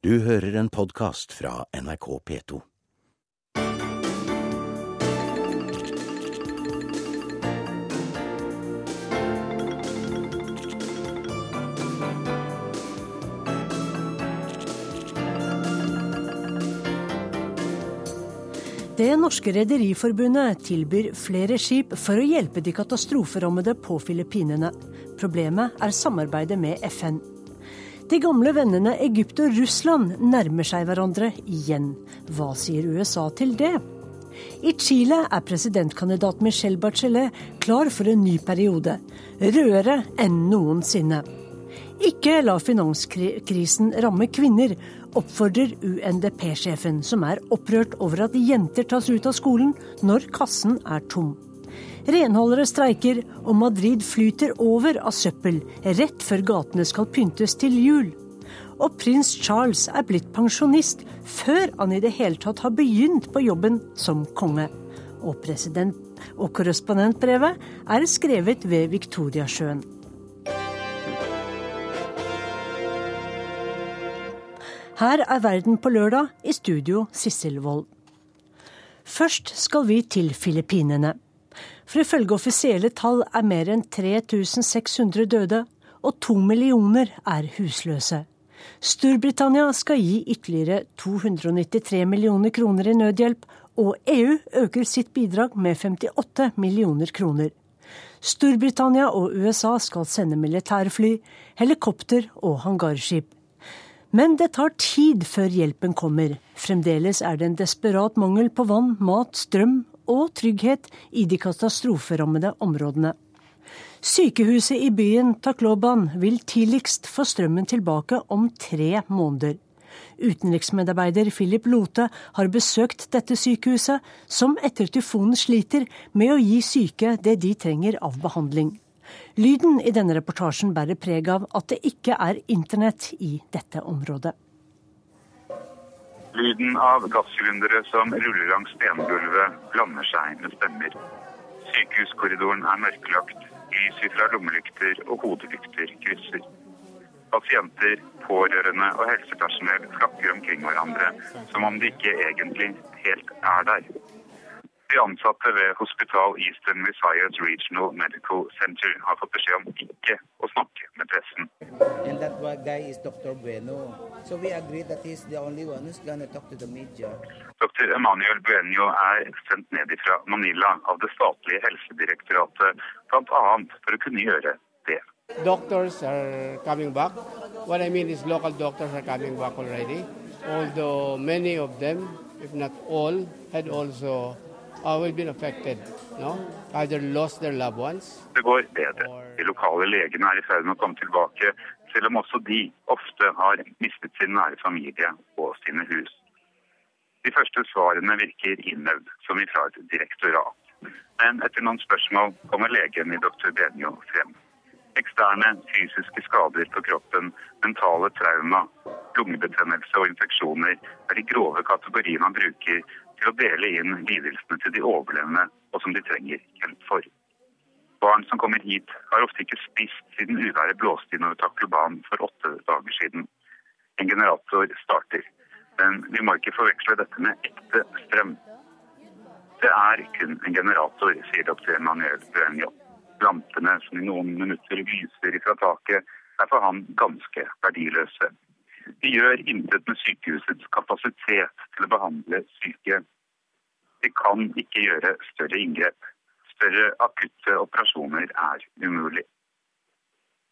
Du hører en podkast fra NRK P2. Det norske rederiforbundet tilbyr flere skip for å hjelpe de katastroferammede på Filippinene. Problemet er samarbeidet med FN. De gamle vennene Egypt og Russland nærmer seg hverandre igjen. Hva sier USA til det? I Chile er presidentkandidat Michelle Bachelet klar for en ny periode. Rødere enn noensinne. Ikke la finanskrisen ramme kvinner, oppfordrer UNDP-sjefen, som er opprørt over at jenter tas ut av skolen når kassen er tom. Renholdere streiker, og Madrid flyter over av søppel rett før gatene skal pyntes til jul. Og prins Charles er blitt pensjonist før han i det hele tatt har begynt på jobben som konge. Og, og korrespondentbrevet er skrevet ved Viktoriasjøen. Her er Verden på lørdag, i studio Sissel Wold. Først skal vi til Filippinene. For ifølge offisielle tall er mer enn 3600 døde, og to millioner er husløse. Storbritannia skal gi ytterligere 293 millioner kroner i nødhjelp, og EU øker sitt bidrag med 58 millioner kroner. Storbritannia og USA skal sende militærfly, helikopter og hangarskip. Men det tar tid før hjelpen kommer. Fremdeles er det en desperat mangel på vann, mat, strøm og trygghet i de katastroferammede områdene. Sykehuset i byen Takloban vil tidligst få strømmen tilbake om tre måneder. Utenriksmedarbeider Philip Lote har besøkt dette sykehuset, som etter tyfonen sliter med å gi syke det de trenger av behandling. Lyden i denne reportasjen bærer preg av at det ikke er internett i dette området. Lyden av gassylindere som ruller langs stengulvet, blander seg med stemmer. Sykehuskorridoren er mørklagt. Lys fra lommelykter og hodelykter krysser. Pasienter, pårørende og helsepersonell flakker omkring hverandre som om de ikke egentlig helt er der. De ansatte ved Hospital Eastern Visayas Regional Medical Center har fått beskjed om ikke å snakke med pressen. Dr. Emanuel Bueno er sendt ned fra Manila av det statlige helsedirektoratet, bl.a. for å kunne gjøre det. Doctors are coming back. What I mean is local doctors are coming back already. Although many of them, if not all, had also No? Det går bedre. De lokale legene er i ferd med å komme tilbake, selv om også de ofte har mistet sin nære familie og sine hus. De første svarene virker innøvd, som ifra et direktorat. Men etter noen spørsmål kommer legen i dr. Benio frem. Eksterne fysiske skader på kroppen, mentale trauma, lungebetennelse og infeksjoner er de grove kategoriene han bruker til å dele inn lidelsene til de overlevende og som de trenger hjelp for. Barn som kommer hit, har ofte ikke spist siden uværet blåste innover Takloban for åtte dager siden. En generator starter, men vi må ikke forveksle dette med ekte strøm. Det er kun en generator, sier dr. Emanuel Buenjo. Lampene som i noen minutter lyser fra taket, er for han ganske verdiløse. De gjør intet med sykehusets kapasitet til å behandle syke. De kan ikke gjøre større inngrep. Større akutte operasjoner er umulig.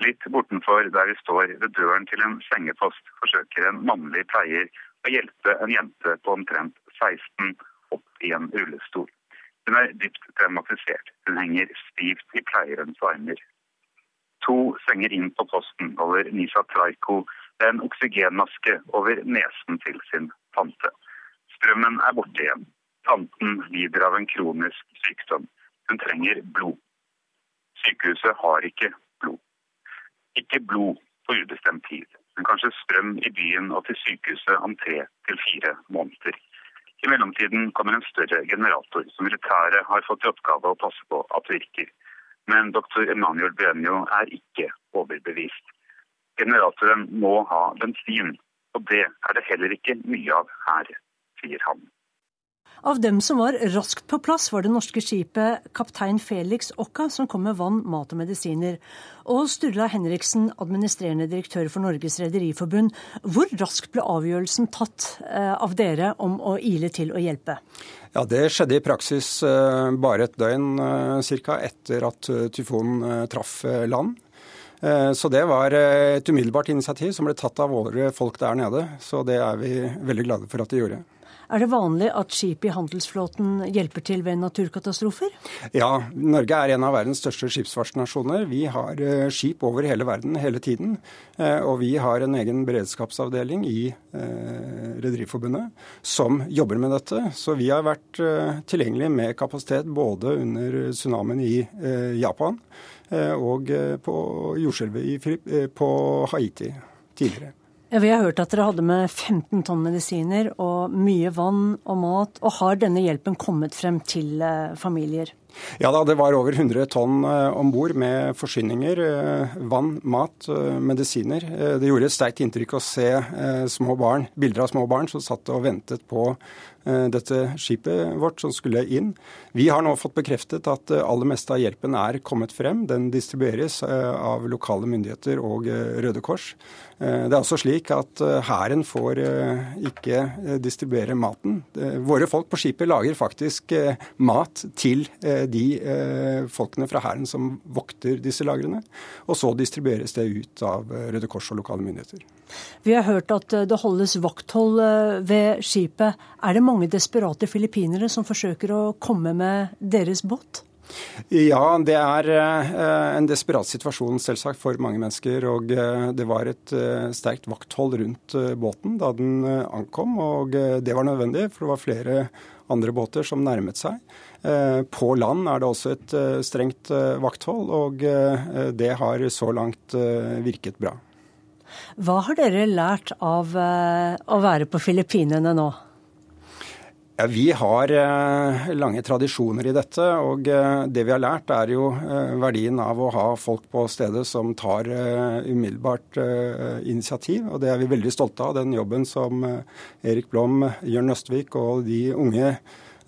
Litt bortenfor der vi står ved døren til en sengepost, forsøker en mannlig pleier å hjelpe en jente på omtrent 16 opp i en rullestol. Hun er dypt traumatisert. Hun henger stivt i pleierens armer. To senger inn på posten holder Nisa Traiko en oksygenmaske over nesen til sin tante. Strømmen er borte igjen. Tanten lider av en kronisk sykdom. Hun trenger blod. Sykehuset har ikke blod. Ikke blod på ubestemt tid, men kanskje strøm i byen og til sykehuset om tre til fire måneder. I mellomtiden kommer en større generator som militæret har fått i oppgave å passe på at virker. Men doktor Emanuel Benjo er ikke overbevist. Generatoren må ha bensin, og det er det heller ikke mye av her, sier han. Av dem som var raskt på plass, var det norske skipet kaptein Felix Okka, som kom med vann, mat og medisiner. Og Sturla Henriksen, administrerende direktør for Norges Rederiforbund. Hvor raskt ble avgjørelsen tatt eh, av dere om å ile til å hjelpe? Ja, Det skjedde i praksis eh, bare et døgn eh, ca. etter at tyfonen traff land. Så det var et umiddelbart initiativ som ble tatt av våre folk der nede. Så det er vi veldig glade for at de gjorde. Er det vanlig at skip i handelsflåten hjelper til ved naturkatastrofer? Ja, Norge er en av verdens største skipsfartsnasjoner. Vi har eh, skip over hele verden hele tiden. Eh, og vi har en egen beredskapsavdeling i eh, Rederiforbundet som jobber med dette. Så vi har vært tilgjengelige med kapasitet både under tsunamien i Japan og på jordskjelvet på Haiti tidligere. Ja, Vi har hørt at dere hadde med 15 tonn medisiner og mye vann og mat. Og har denne hjelpen kommet frem til eh, familier? Ja da, det var over 100 tonn eh, om bord med forsyninger. Eh, vann, mat, medisiner. Det gjorde et sterkt inntrykk å se små barn, bilder av små barn som satt og ventet på dette skipet vårt som skulle inn. Vi har nå fått bekreftet at aller meste av hjelpen er kommet frem. Den distribueres av lokale myndigheter og Røde Kors. Eh, det er også slik at eh, hæren får eh, ikke distribuere maten. Våre folk på skipet lager faktisk mat til de folkene fra hæren som vokter disse lagrene. Og så distribueres det ut av Røde Kors og lokale myndigheter. Vi har hørt at det holdes vakthold ved skipet. Er det mange desperate filippinere som forsøker å komme med deres båt? Ja, det er eh, en desperat situasjon selvsagt for mange mennesker. Og eh, det var et eh, sterkt vakthold rundt båten da den ankom. Og det var nødvendig, for det var flere andre båter som nærmet seg. På land er det også et strengt vakthold, og det har så langt virket bra. Hva har dere lært av å være på Filippinene nå? Ja, Vi har eh, lange tradisjoner i dette. og eh, Det vi har lært, er jo eh, verdien av å ha folk på stedet som tar umiddelbart initiativ. og Det er vi veldig stolte av. Den jobben som Erik Blom, Jørn Østvik og de unge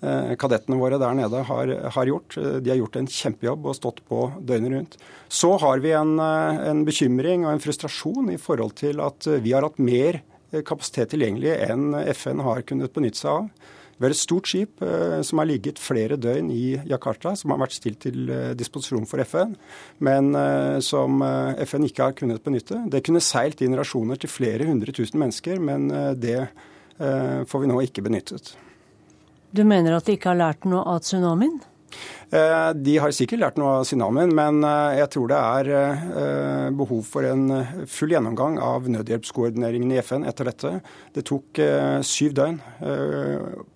kadettene våre der nede har, har, gjort. De har gjort en kjempejobb og stått på døgnet rundt. Så har vi en, en bekymring og en frustrasjon i forhold til at vi har hatt mer kapasitet tilgjengelig enn FN har kunnet benytte seg av. Vi har et stort skip eh, som har ligget flere døgn i Jakarta, som har vært stilt til eh, disposisjon for FN, men eh, som FN ikke har kunnet benytte. Det kunne seilt inn rasjoner til flere hundre tusen mennesker, men det får vi nå ikke benyttet. Du mener at de ikke har lært noe av tsunamien? Eh, de har sikkert lært noe av tsunamien, men eh, jeg tror det er eh, behov for en full gjennomgang av nødhjelpskoordineringen i FN etter dette. Det tok syv døgn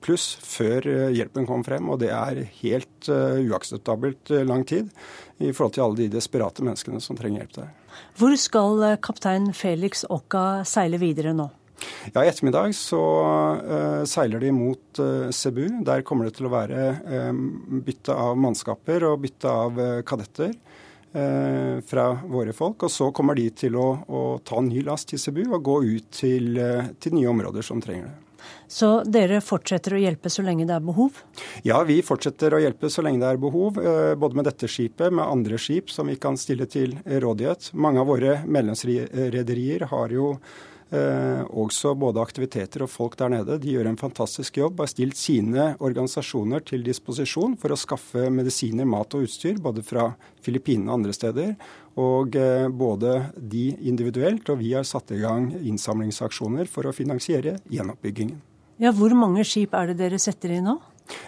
pluss før hjelpen kom frem, og det er helt uakseptabelt lang tid i forhold til alle de desperate menneskene som trenger hjelp der. Hvor skal kaptein Felix Okka seile videre nå? Ja, I ettermiddag så uh, seiler de mot uh, Cebu. Der kommer det til å være um, bytte av mannskaper og bytte av uh, kadetter fra våre folk. Og så kommer de til å, å ta ny last til Cebu og gå ut til, til nye områder som trenger det. Så dere fortsetter å hjelpe så lenge det er behov? Ja, vi fortsetter å hjelpe så lenge det er behov. Både med dette skipet, med andre skip som vi kan stille til rådighet. Mange av våre medlemsrederier har jo Eh, også både aktiviteter og folk der nede. De gjør en fantastisk jobb. Har stilt sine organisasjoner til disposisjon for å skaffe medisiner, mat og utstyr, både fra Filippinene og andre steder. Og eh, både de individuelt og vi har satt i gang innsamlingsaksjoner for å finansiere gjenoppbyggingen. Ja, Hvor mange skip er det dere setter i nå?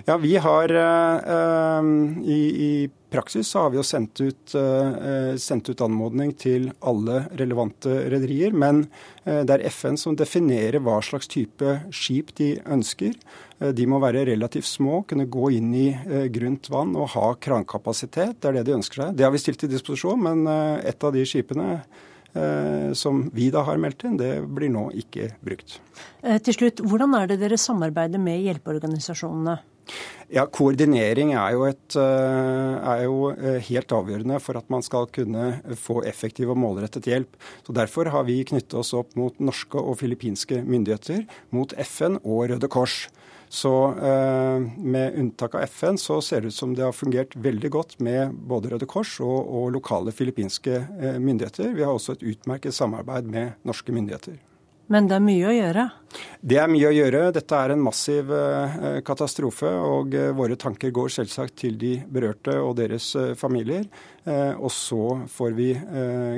Ja, vi har eh, i, i, praksis har vi jo sendt ut, uh, sendt ut anmodning til alle relevante rederier. Men uh, det er FN som definerer hva slags type skip de ønsker. De må være relativt små, kunne gå inn i grunt vann og ha krankapasitet. Det er det de ønsker seg. Det har vi stilt til disposisjon, men et av de skipene som vi da har meldt inn, det blir nå ikke brukt. Til slutt, Hvordan er det dere samarbeider med hjelpeorganisasjonene? Ja, Koordinering er jo, et, eh, er jo, eh, helt avgjørende for at man skal kunne få effektiv og målrettet hjelp. Så Derfor har vi knyttet oss opp mot norske og filippinske myndigheter, mot FN og Røde Kors. Så eh, med unntak av FN så ser det ut som det har fungert veldig godt med både Røde Kors og, og lokale filippinske myndigheter. Vi har også et utmerket samarbeid med norske myndigheter. Men det er mye å gjøre? Det er mye å gjøre. Dette er en massiv eh, katastrofe. Og eh, våre tanker går selvsagt til de berørte og deres eh, familier. Og så får vi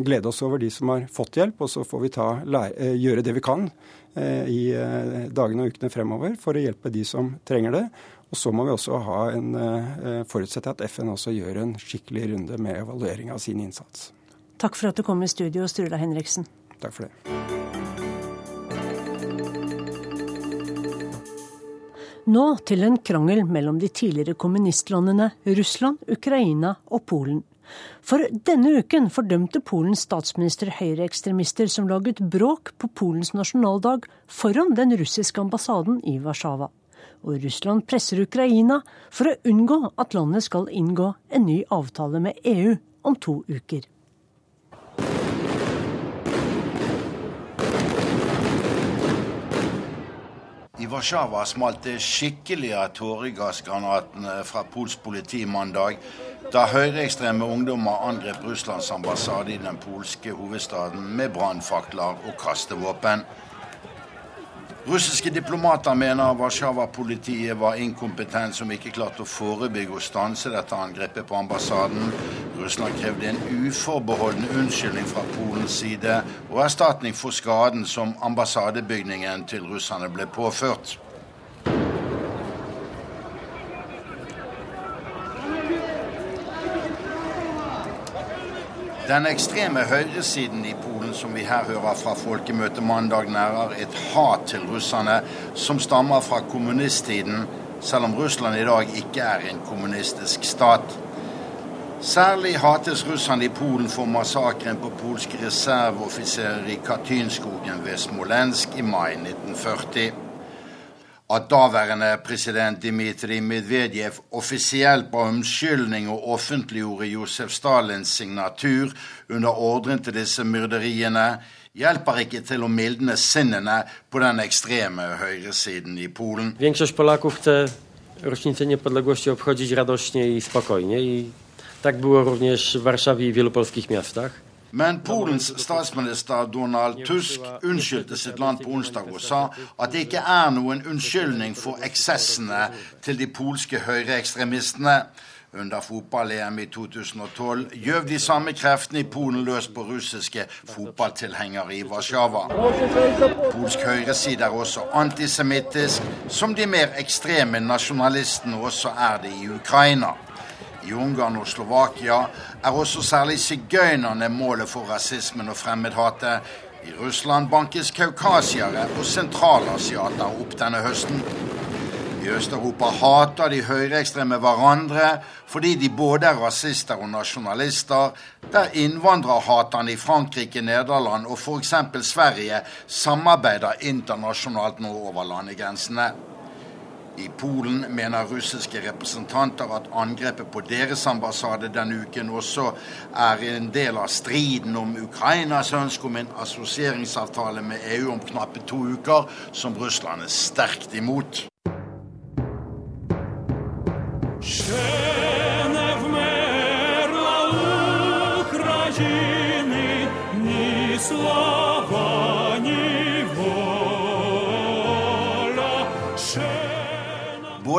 glede oss over de som har fått hjelp, og så får vi ta, gjøre det vi kan i dagene og ukene fremover for å hjelpe de som trenger det. Og så må vi også ha en, forutsette at FN også gjør en skikkelig runde med evaluering av sin innsats. Takk for at du kom i studio, Sturla Henriksen. Takk for det. Nå til en krangel mellom de tidligere kommunistlandene Russland, Ukraina og Polen. For denne uken fordømte Polens statsminister høyreekstremister som laget bråk på Polens nasjonaldag foran den russiske ambassaden i Warszawa. Og Russland presser Ukraina for å unngå at landet skal inngå en ny avtale med EU om to uker. Warszawa smalt det skikkelig av tåregassgranatene fra polsk politi mandag da høyreekstreme ungdommer angrep Russlands ambassade i den polske hovedstaden med brannfakler og kastevåpen. Russiske diplomater mener Warszawa-politiet var inkompetent som ikke klarte å forebygge og stanse dette angrepet på ambassaden. Russland krevde en uforbeholden unnskyldning fra Polens side og erstatning for skaden som ambassadebygningen til russerne ble påført. Den ekstreme høyresiden i Polen som vi her hører fra folkemøtet mandag, nærer et hat til russerne som stammer fra kommunisttiden, selv om Russland i dag ikke er en kommunistisk stat. Særlig hates russerne i Polen for massakren på polske reserveoffiserer i Katynskogen ved Smolensk i mai 1940 at daværende president Dmitrij Medvedev offisielt ba om skyldning og offentliggjorde Josef Stalins signatur under ordren til disse myrderiene, hjelper ikke til å mildne sinnene på den ekstreme høyresiden i Polen. Większość Polaków chce rocznicę niepodległości obchodzić radośnie i spokojnie i tak było również w Warszawie i wielu polskich miastach. Men Polens statsminister Donald Tusk unnskyldte sitt land på onsdag og sa at det ikke er noen unnskyldning for eksessene til de polske høyreekstremistene. Under fotball-EM i 2012 gjøv de samme kreftene i Polen løs på russiske fotballtilhengere i Warszawa. Polsk høyreside er også antisemittisk, som de mer ekstreme nasjonalistene også er det i Ukraina. I Ungarn og Slovakia er også særlig sigøynerne målet for rasismen og fremmedhatet. I Russland bankes kaukasiere og sentralasiater opp denne høsten. I Øst-Europa hater de høyreekstreme hverandre fordi de både er rasister og nasjonalister, der innvandrerhaterne i Frankrike, Nederland og f.eks. Sverige samarbeider internasjonalt nå over landegrensene. I Polen mener russiske representanter at angrepet på deres ambassade denne uken også er en del av striden om Ukrainas ønske om en assosieringsavtale med EU om knappe to uker, som Russland er sterkt imot. Slow.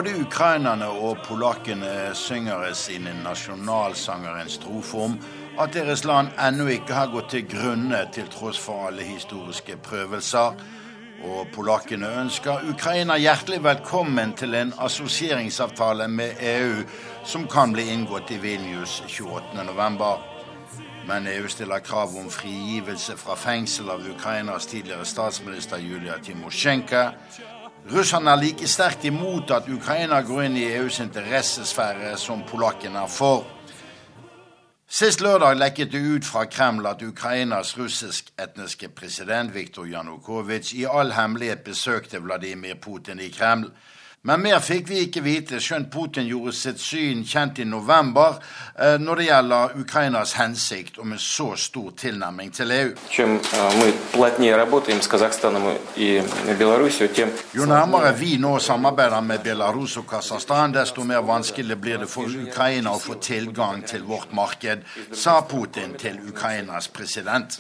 Både ukrainerne og polakkene synger sine nasjonalsangerens strofe om at deres land ennå ikke har gått til grunne til tross for alle historiske prøvelser. Og polakkene ønsker Ukraina hjertelig velkommen til en assosieringsavtale med EU som kan bli inngått i Vilnius 28.11. Men EU stiller krav om frigivelse fra fengsel av Ukrainas tidligere statsminister Julia Timosjenko Russerne er like sterkt imot at Ukraina går inn i EUs interessesfære som polakkene er for. Sist lørdag lekket det ut fra Kreml at Ukrainas russisk-etniske president Viktor Janukovitsj i all hemmelighet besøkte Vladimir Putin i Kreml. Men mer fikk vi ikke vite, skjønt Putin gjorde sitt syn kjent i november eh, når det gjelder Ukrainas hensikt om en så stor tilnærming til EU. Jo nærmere vi nå samarbeider med Belarus og Kasakhstan, desto mer vanskelig blir det for Ukraina å få tilgang til vårt marked, sa Putin til Ukrainas president.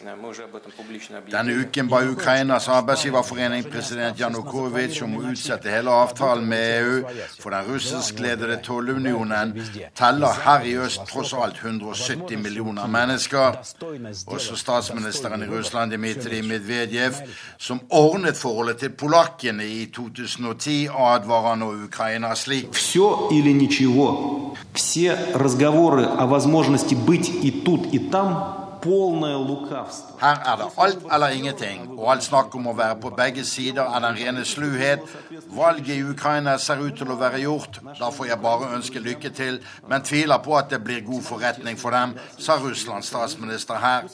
Denne uken ba Ukrainas arbeidsgiverforening president Janukovitsj om å utsette hele avtalen med EU, for den russiskledede tollunionen teller her i øst tross alt 170 millioner mennesker. Også statsministeren i Russland, Dmitrij Medvedev, som ordnet forholdet til polakkene i 2010, advarer nå Ukraina slik. Все или ничего. Все разговоры о возможности быть и тут, и там her er det alt eller ingenting, og alt snakk om å være på begge sider er den rene sluhet. Valget i Ukraina ser ut til å være gjort. Da får jeg bare ønske lykke til, men tviler på at det blir god forretning for dem, sa Russlands statsminister her.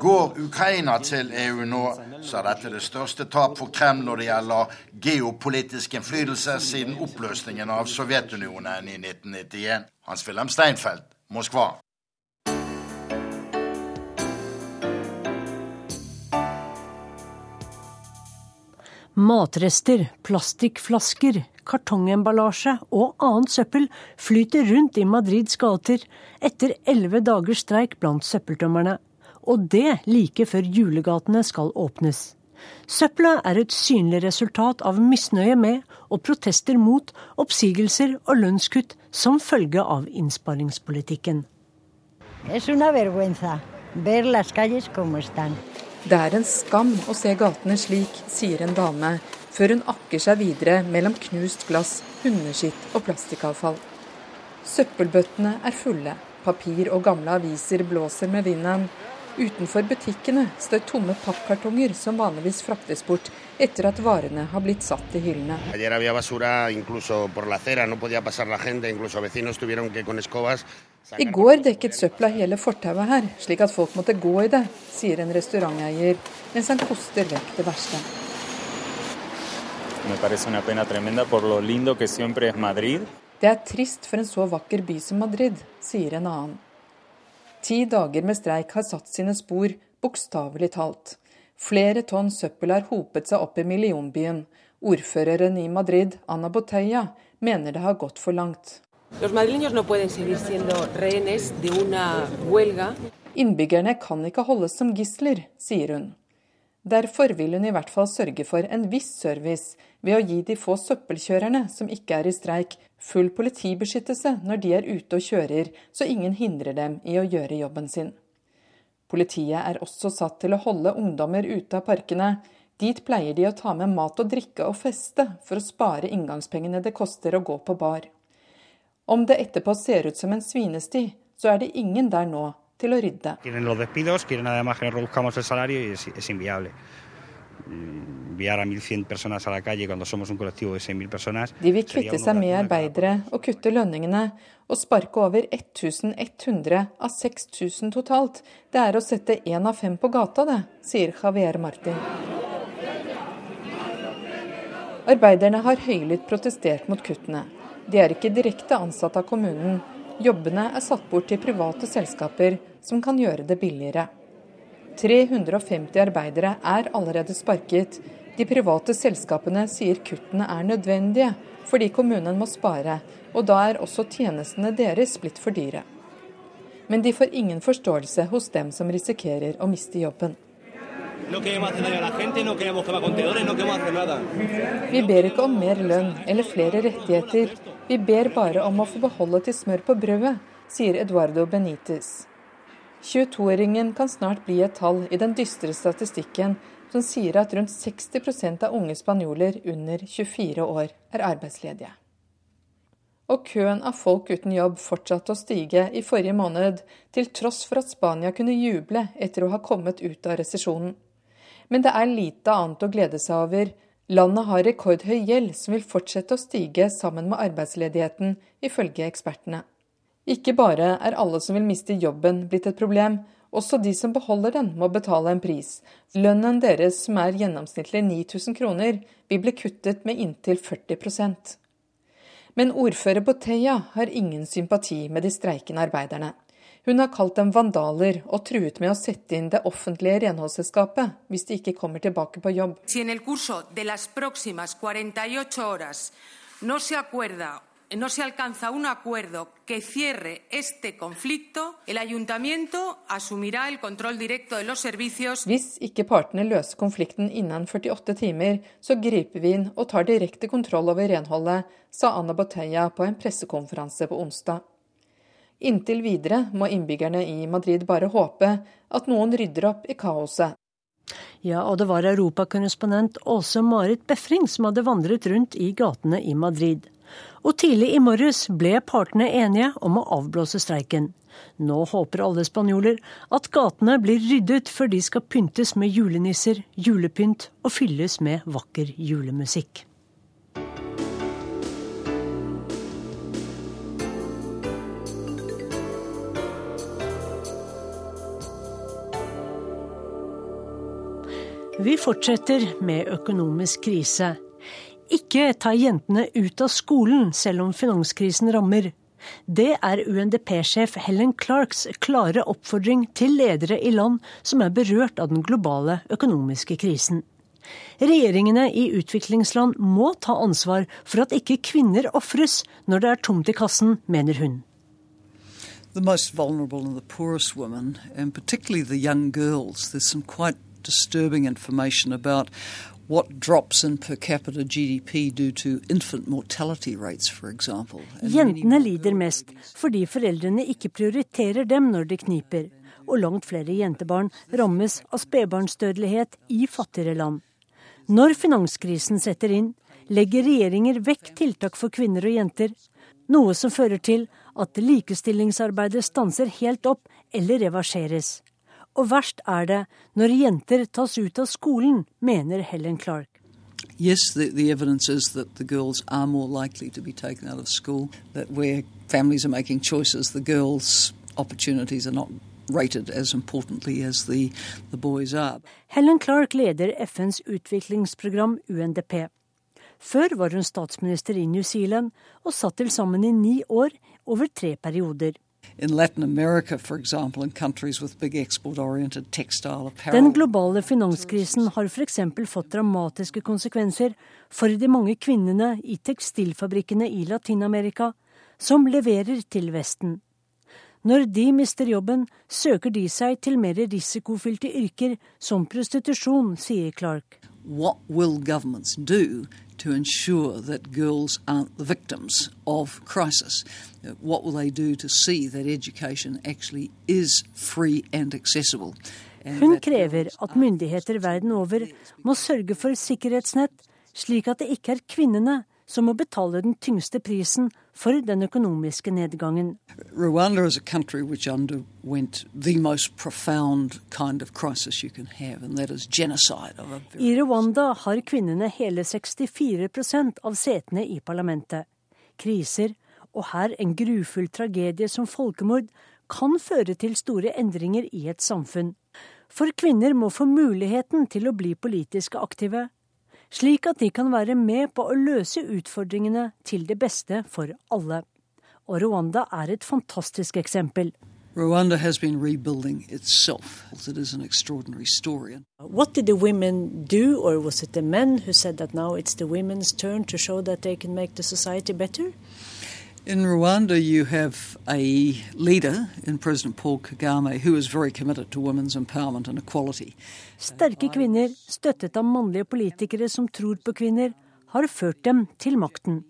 Går Ukraina til EU nå, så er dette det største tap for Kreml når det gjelder geopolitisk innflytelse siden oppløsningen av Sovjetunionen i 1991. Hans-Wilhelm Steinfeld, Moskva. Matrester, plastikkflasker, kartongemballasje og annet søppel flyter rundt i Madrids gater etter elleve dagers streik blant søppeltømmerne. Og det like før julegatene skal åpnes. Søppelet er et synlig resultat av misnøye med og protester mot oppsigelser og lønnskutt som følge av innsparingspolitikken. Es una vergüenza ver las calles como están. Det er en skam å se gatene slik, sier en dame, før hun akker seg videre mellom knust glass, hundeskitt og plastikkavfall. Søppelbøttene er fulle, papir og gamle aviser blåser med vinden. Utenfor butikkene står tomme pappkartonger som vanligvis fraktes bort etter at varene har blitt satt i hyllene. I går dekket søpla hele fortauet her, slik at folk måtte gå i det, sier en restauranteier, mens han koster vekk det verste. Det er trist for en så vakker by som Madrid, sier en annen. Ti dager med streik har satt sine spor, bokstavelig talt. Flere tonn søppel har hopet seg opp i millionbyen. Ordføreren i Madrid, Ana Botella, mener det har gått for langt. Innbyggerne kan ikke holdes som gisler, sier hun. Derfor vil hun i hvert fall sørge for en viss service ved å gi de få søppelkjørerne som ikke er i streik, full politibeskyttelse når de er ute og kjører, så ingen hindrer dem i å gjøre jobben sin. Politiet er også satt til å holde ungdommer ute av parkene. Dit pleier de å ta med mat og drikke og feste for å spare inngangspengene det koster å gå på bar. Om det etterpå ser ut som en svinesti, så er det ingen der nå til å rydde. De vil kvitte seg med arbeidere og kutte lønningene, og sparke over 1100 av 6000 totalt. Det er å sette én av fem på gata, det, sier Javier Martin. Arbeiderne har høylytt protestert mot kuttene. De er ikke direkte ansatt av kommunen. Jobbene er satt bort til private selskaper som kan gjøre det billigere. 350 arbeidere er allerede sparket. De private selskapene sier kuttene er nødvendige fordi kommunen må spare, og da er også tjenestene deres blitt for dyre. Men de får ingen forståelse hos dem som risikerer å miste jobben. Vi ber ikke om mer lønn eller flere rettigheter. Vi ber bare om å få beholde til smør på brødet, sier Eduardo Benitez. 22-åringen kan snart bli et tall i den dystre statistikken som sier at rundt 60% av unge spanjoler under 24 år er arbeidsledige. Og køen av folk uten jobb fortsatte å stige i forrige måned, til tross for at Spania kunne juble etter å ha kommet ut av resesjonen. Men det er lite annet å glede seg over. Landet har rekordhøy gjeld som vil fortsette å stige sammen med arbeidsledigheten, ifølge ekspertene. Ikke bare er alle som vil miste jobben blitt et problem, Også de som beholder den, må betale en pris. Lønnen deres, som er gjennomsnittlig 9000 kroner, vil bli kuttet med inntil 40% Men ordfører Boteya har ingen sympati med de streikende arbeiderne. Hun har kalt dem vandaler og truet med å sette inn det offentlige renholdsselskapet hvis de ikke kommer tilbake på jobb. Si en el curso de las próximas 48 horas no se acuerda no se alcanza un acuerdo que cierre este conflicto, el ayuntamiento asumirá el control directo de los servicios. Hvis ikke partene løser konflikten innen 48 timer, så griper vi inn og tar direkte kontroll over renholdet, sa Anna Boteya på en pressekonferanse på onsdag. Inntil videre må innbyggerne i Madrid bare håpe at noen rydder opp i kaoset. Ja, og det var europakorrespondent Åse Marit Befring som hadde vandret rundt i gatene i Madrid. Og tidlig i morges ble partene enige om å avblåse streiken. Nå håper alle spanjoler at gatene blir ryddet før de skal pyntes med julenisser, julepynt og fylles med vakker julemusikk. Vi fortsetter med økonomisk krise. Ikke ta jentene ut av skolen selv om finanskrisen rammer. Det er UNDP-sjef Helen Clarks klare oppfordring til ledere i land som er berørt av den globale økonomiske krisen. Regjeringene i utviklingsland må ta ansvar for at ikke kvinner ofres når det er tomt i kassen, mener hun. The most vulnerable and the poorest women, and particularly the young girls, there's some quite disturbing information about what drops in per capita GDP do to infant mortality rates, for example. Jentene lider mest fordi foreldrene ikke prioriterer dem når det kniper, og langt flere jentebarn rammes av spedbarnsdødelighet i fattigere land. Når finanskrisen setter inn, legger regjeringer vekk tiltak for kvinner og jenter, noe som fører til at likestillingsarbeidet stanser helt opp eller reverseres. Og verst er det når jenter tas ut av skolen, mener Helen Clark. Yes, the, the evidence is that the girls are more likely to be taken out of school, that where families are making choices, the girls' opportunities are not rated as importantly as the, the boys are. Helen Clark leder FNs utviklingsprogram UNDP. Før var hun statsminister i New Zealand og satt til sammen i ni år over tre perioder. Den globale finanskrisen har f.eks. fått dramatiske konsekvenser for de mange kvinnene i tekstilfabrikkene i Latin-Amerika som leverer til Vesten. Når de mister jobben, søker de seg til mer risikofylte yrker som prostitusjon, sier Clark. What will governments do to ensure that girls aren't the victims of crisis? What will they do to see that education actually is free and accessible? Hun krever at myndigheter verden over må sørge for sikkerhetsnett, slik at det ikke er kvinnene som må betale den tyngste prisen for den økonomiske nedgangen. Rwanda er et land som underwent the most profound kind of crisis you can have, and that is genocide. I Rwanda har kvinnene hele 64% av setene i parlamentet. Kriser, og her en grufull tragedie som folkemord, kan føre til store endringer i et samfunn. For kvinner må få muligheten til å bli politisk aktive, slik at de kan være med på å løse utfordringene til det beste for alle. Og Rwanda er et fantastisk eksempel. Rwanda has been rebuilding itself. It is an extraordinary story. What did the women do, or was it the men who said that now it's the women's turn to show that they can make the society better? In Rwanda, you have a leader in President Paul Kagame who is very committed to women's empowerment and equality. Sterke kvinner, støttet av mannlige politikere som tror på kvinner, har ført dem til makten.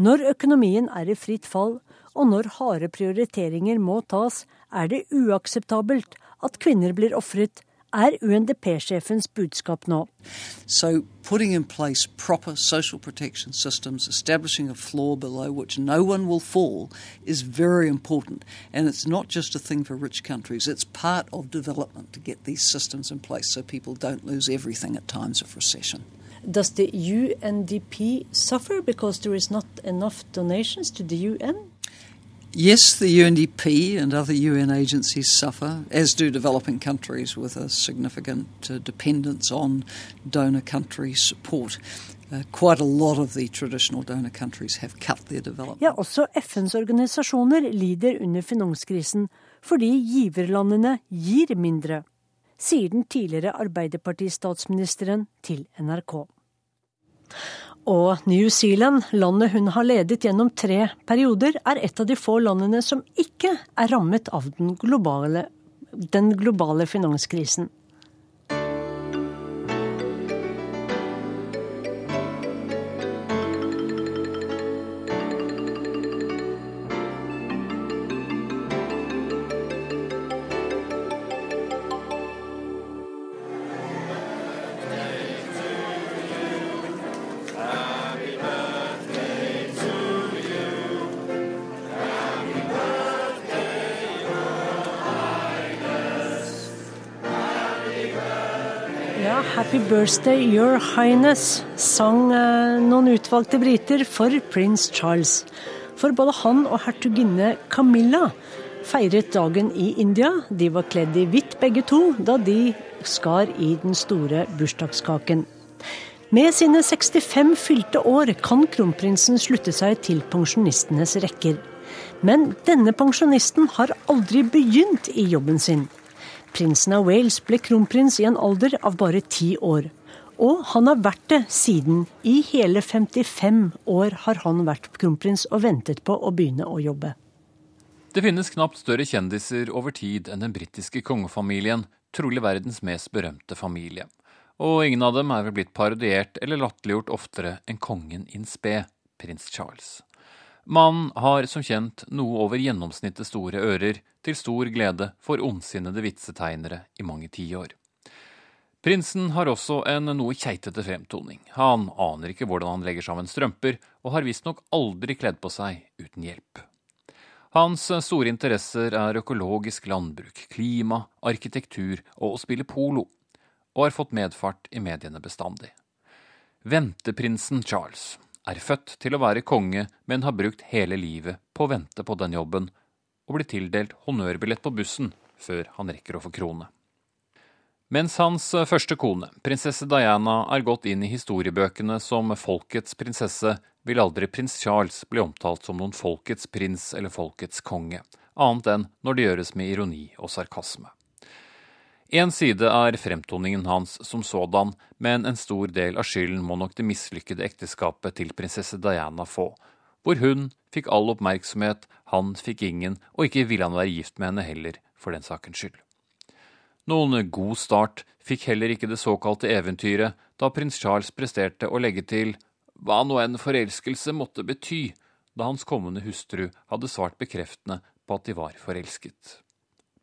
Når økonomien er i fritt fall, og når harde prioriteringer må tas, er det uakseptabelt at kvinner blir ofret er UNDP-sjefens budskap nå. So putting in place proper social protection systems, establishing a floor below which no one will fall, is very important. And it's not just a thing for rich countries, it's part of development to get these systems in place so people don't lose everything at times of recession. Does the UNDP suffer because there is not enough donations to the UN? Yes, the UNDP and other UN agencies suffer, as do developing countries with a significant uh, dependence on donor country support. Uh. Ja, også FNs organisasjoner lider under finanskrisen fordi giverlandene gir mindre, sier den tidligere Arbeiderpartistatsministeren til NRK. Og New Zealand, landet hun har ledet gjennom tre perioder, er et av de få landene som ikke er rammet av den globale, den globale finanskrisen. Birthday, Your Highness' sang eh, noen utvalgte briter for prins Charles. For både han og hertuginne Camilla feiret dagen i India. De var kledd i hvitt begge to da de skar i den store bursdagskaken. Med sine 65 fylte år kan kronprinsen slutte seg til pensjonistenes rekker. Men denne pensjonisten har aldri begynt i jobben sin. Prinsen av Wales ble kronprins i en alder av bare ti år. Og han har vært det siden. I hele 55 år har han vært kronprins og ventet på å begynne å jobbe. Det finnes knapt større kjendiser over tid enn den britiske kongefamilien, trolig verdens mest berømte familie. Og ingen av dem er vel blitt parodiert eller latterliggjort oftere enn kongen in spe, prins Charles. Mannen har som kjent noe over gjennomsnittet store ører, til stor glede for ondsinnede vitsetegnere i mange tiår. Prinsen har også en noe keitete fremtoning. Han aner ikke hvordan han legger sammen strømper, og har visstnok aldri kledd på seg uten hjelp. Hans store interesser er økologisk landbruk, klima, arkitektur og å spille polo, og har fått medfart i mediene bestandig. Venteprinsen Charles er født til å være konge, men har brukt hele livet på å vente på den jobben, og blir tildelt honnørbillett på bussen før han rekker å få krone. Mens hans første kone, prinsesse Diana, er gått inn i historiebøkene som folkets prinsesse, vil aldri prins Charles bli omtalt som noen folkets prins eller folkets konge, annet enn når det gjøres med ironi og sarkasme. En side er fremtoningen hans som sådan, men en stor del av skylden må nok det mislykkede ekteskapet til prinsesse Diana få, hvor hun fikk all oppmerksomhet, han fikk ingen, og ikke ville han være gift med henne heller, for den sakens skyld. Noen god start fikk heller ikke det såkalte eventyret da prins Charles presterte å legge til hva nå enn forelskelse måtte bety, da hans kommende hustru hadde svart bekreftende på at de var forelsket.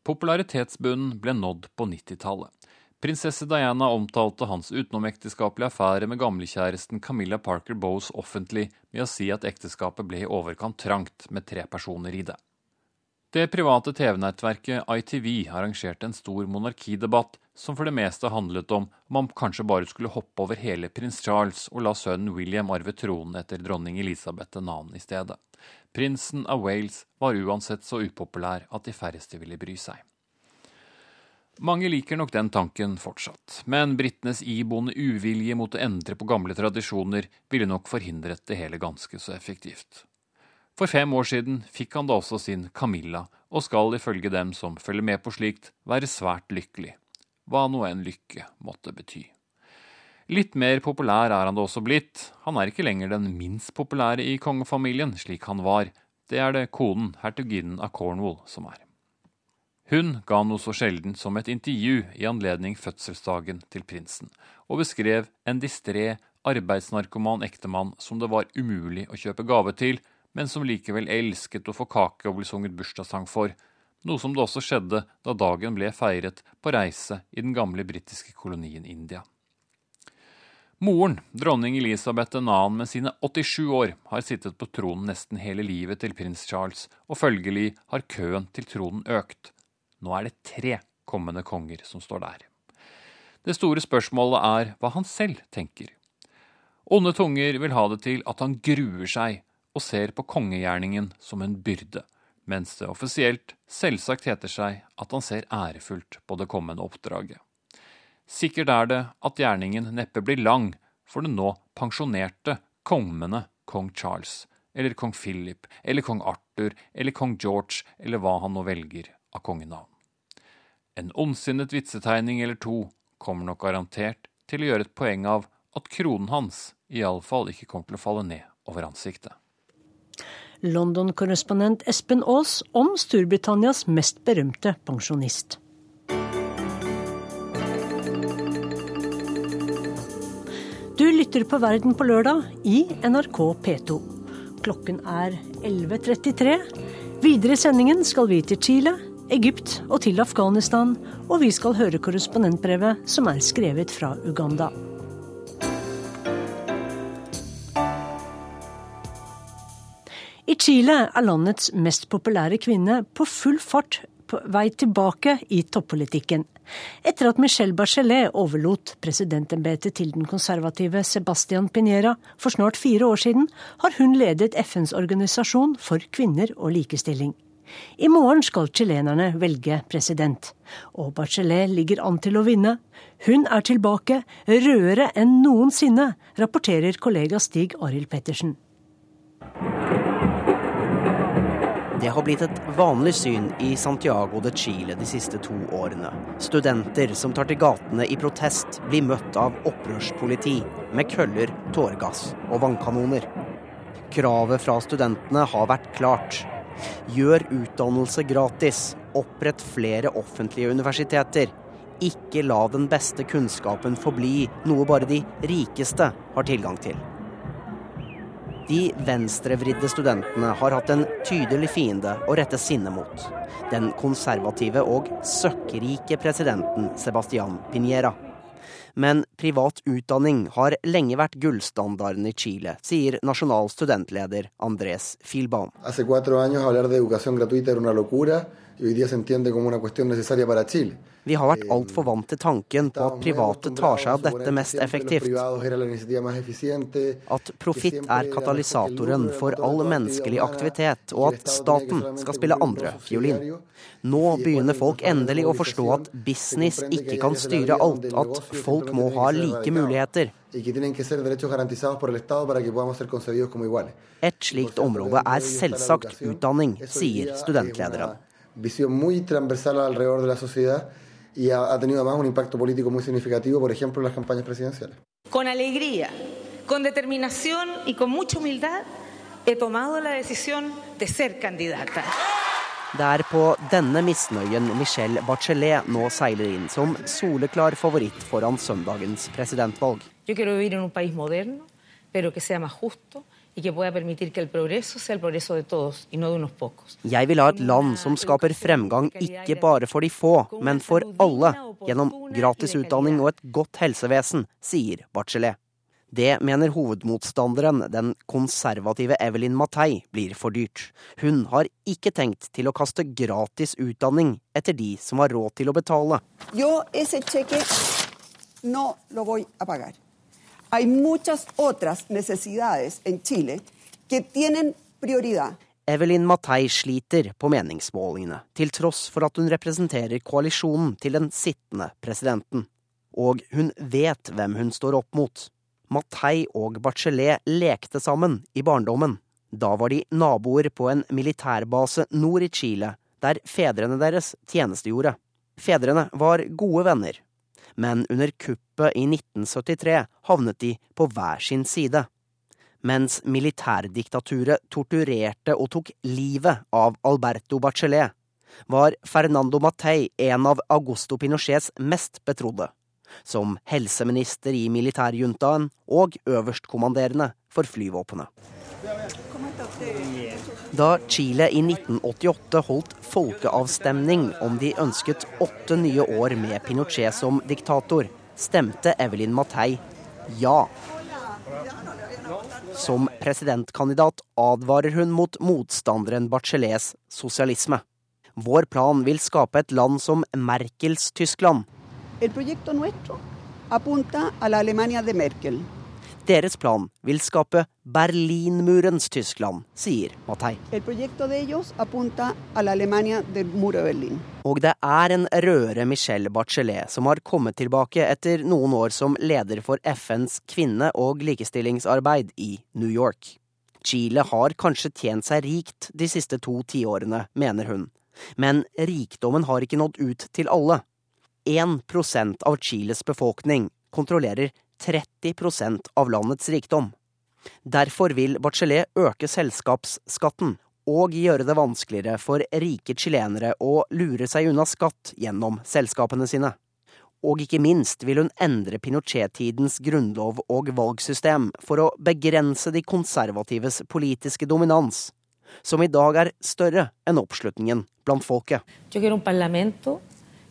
Popularitetsbunnen ble nådd på 90-tallet. Prinsesse Diana omtalte hans utenomekteskapelige affære med gamlekjæresten Camilla Parker Bowes offentlig med å si at ekteskapet ble i overkant trangt med tre personer i det. Det private TV-nettverket ITV arrangerte en stor monarkidebatt som for det meste handlet om om man kanskje bare skulle hoppe over hele prins Charles og la sønnen William arve tronen etter dronning Elisabeth 2. i stedet. Prinsen av Wales var uansett så upopulær at de færreste ville bry seg. Mange liker nok den tanken fortsatt, men britenes iboende uvilje mot å endre på gamle tradisjoner ville nok forhindret det hele ganske så effektivt. For fem år siden fikk han da også sin Camilla, og skal ifølge dem som følger med på slikt, være svært lykkelig, hva nå en lykke måtte bety. Litt mer populær er han da også blitt, han er ikke lenger den minst populære i kongefamilien, slik han var, det er det konen, hertuginnen av Cornwall, som er. Hun ga noe så sjelden som et intervju i anledning fødselsdagen til prinsen, og beskrev en distré, arbeidsnarkoman ektemann som det var umulig å kjøpe gave til, men som likevel elsket å få kake og bli sunget bursdagssang for, noe som det også skjedde da dagen ble feiret på reise i den gamle britiske kolonien India. Moren, dronning Elisabeth 2. med sine 87 år, har sittet på tronen nesten hele livet til prins Charles, og følgelig har køen til tronen økt. Nå er det tre kommende konger som står der. Det store spørsmålet er hva han selv tenker. Onde tunger vil ha det til at han gruer seg og ser på kongegjerningen som en byrde, mens det offisielt selvsagt heter seg at han ser ærefullt på det kommende oppdraget. Sikkert er det at gjerningen neppe blir lang for den nå pensjonerte kongmene kong Charles, eller kong Philip, eller kong Arthur, eller kong George, eller hva han nå velger av kongenavn. En ondsinnet vitsetegning eller to kommer nok garantert til å gjøre et poeng av at kronen hans iallfall ikke kommer til å falle ned over ansiktet. London-korrespondent Espen Aas om Storbritannias mest berømte pensjonist. Lytter på Verden på lørdag i NRK P2. Klokken er 11.33. Videre i sendingen skal vi til Chile, Egypt og til Afghanistan, og vi skal høre korrespondentbrevet som er skrevet fra Uganda. I Chile er landets mest populære kvinne på full fart på vei tilbake i toppolitikken. Etter at Michelle Bachelet overlot presidentembetet til den konservative Sebastian Pinera for snart fire år siden, har hun ledet FNs organisasjon for kvinner og likestilling. I morgen skal chilenerne velge president. Og Bachelet ligger an til å vinne. Hun er tilbake, rødere enn noensinne, rapporterer kollega Stig Arild Pettersen. Det har blitt et vanlig syn i Santiago de Chile de siste to årene. Studenter som tar til gatene i protest, blir møtt av opprørspoliti med køller, tåregass og vannkanoner. Kravet fra studentene har vært klart. Gjør utdannelse gratis. Opprett flere offentlige universiteter. Ikke la den beste kunnskapen forbli noe bare de rikeste har tilgang til. De venstrevridde studentene har hatt en tydelig fiende å rette sinne mot. Den konservative og søkkrike presidenten Sebastian Piñera. Men privat utdanning har lenge vært gullstandarden i Chile, sier nasjonal studentleder Andres Filbaum. Vi har vært altfor vant til tanken på at private tar seg av dette mest effektivt. At profitt er katalysatoren for all menneskelig aktivitet, og at staten skal spille andre fiolin. Nå begynner folk endelig å forstå at business ikke kan styre alt, at folk må ha like muligheter. Et slikt område er selvsagt utdanning, sier studentlederen visión muy transversal alrededor de la sociedad y ha, ha, tenido además un impacto político muy significativo, por ejemplo, en las campañas presidenciales. Con alegría, con determinación y con mucha humildad he tomado la decisión de ser candidata. Det er på denne misnøyen Michelle Bachelet nå seiler inn som soleklar favoritt foran søndagens presidentvalg. Jeg vil vivir i et país moderno, pero que sea más justo, jeg vil ha et land som skaper fremgang ikke bare for de få, men for alle, gjennom gratis utdanning og et godt helsevesen, sier Bachelet. Det mener hovedmotstanderen, den konservative Evelyn Matei, blir for dyrt. Hun har ikke tenkt til å kaste gratis utdanning etter de som har råd til å betale. Yo ese cheque no lo voy a pagar. Hay muchas otras necesidades en Chile que tienen prioridad. Evelyn Matei sliter på meningsmålingene, til tross for at hun representerer koalisjonen til den sittende presidenten. Og hun vet hvem hun står opp mot. Matei og Bachelet lekte sammen i barndommen. Da var de naboer på en militærbase nord i Chile, der fedrene deres tjenestegjorde. Fedrene var gode venner, men under kuppet i 1973 havnet de på hver sin side. Mens militærdiktaturet torturerte og tok livet av Alberto Bachelet, var Fernando Matei en av Augusto Pinochets mest betrodde, som helseminister i militærjuntaen og øverstkommanderende for flyvåpenet. Da Chile i 1988 holdt folkeavstemning om de ønsket åtte nye år med Pinochet som diktator, stemte Evelyn Matei ja. Som presidentkandidat advarer hun mot motstanderen Bachelets sosialisme. Vår plan vil skape et land som Merkels Tyskland. El Deres plan vil skape Berlinmurens Tyskland, sier Mattei. Og det er en rødere Michelle Bachelet som har kommet tilbake etter noen år som leder for FNs kvinne- og likestillingsarbeid i New York. Chile har kanskje tjent seg rikt de siste to tiårene, mener hun. Men rikdommen har ikke nådd ut til alle. 1% av Chiles befolkning kontrollerer 30% av landets rikdom. Derfor vil Bachelet øke selskapsskatten og gjøre det vanskeligere for rike chilenere å lure seg unna skatt gjennom selskapene sine. Og ikke minst vil hun endre Pinochet-tidens grunnlov og valgsystem for å begrense de konservatives politiske dominans, som i dag er større enn oppslutningen blant folket. Jeg vil un parlament som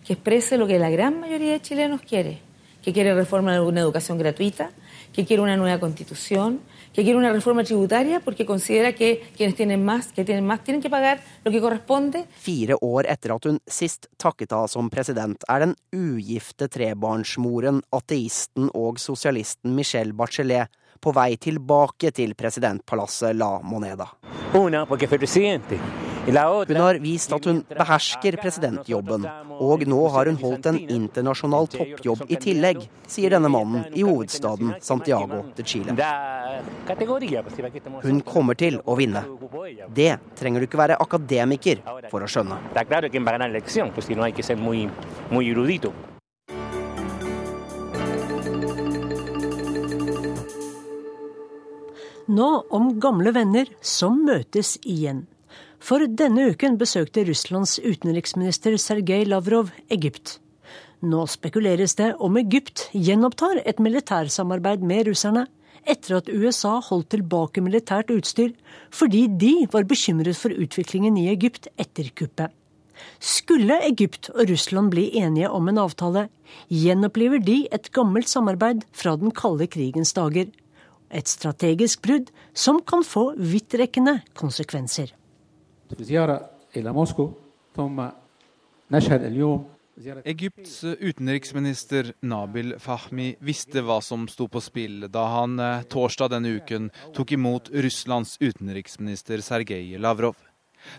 exprese lo que la gran mayoría de chilenos quiere que quiere reforma de una educación gratuita, que quiere una nueva constitución, que quiere una reforma tributaria porque considera que quienes tienen más, que tienen más, tienen que pagar lo que corresponde. Fire år etter at hun sist takket av som president, er den ugifte trebarnsmoren, ateisten og sosialisten Michelle Bachelet på vei tilbake til presidentpalasset La Moneda. Una, porque fue presidente. Hun har vist at hun behersker presidentjobben, og nå har hun holdt en internasjonal toppjobb i tillegg, sier denne mannen i hovedstaden Santiago de Chile. Hun kommer til å vinne. Det trenger du ikke være akademiker for å skjønne. Nå om gamle venner som møtes igjen. For denne uken besøkte Russlands utenriksminister Sergej Lavrov Egypt. Nå spekuleres det om Egypt gjenopptar et militærsamarbeid med russerne, etter at USA holdt tilbake militært utstyr fordi de var bekymret for utviklingen i Egypt etter kuppet. Skulle Egypt og Russland bli enige om en avtale, gjenoppliver de et gammelt samarbeid fra den kalde krigens dager. Et strategisk brudd som kan få vidtrekkende konsekvenser. Egypts utenriksminister Nabil Fahmi visste hva som sto på spill da han eh, torsdag denne uken tok imot Russlands utenriksminister Sergej Lavrov.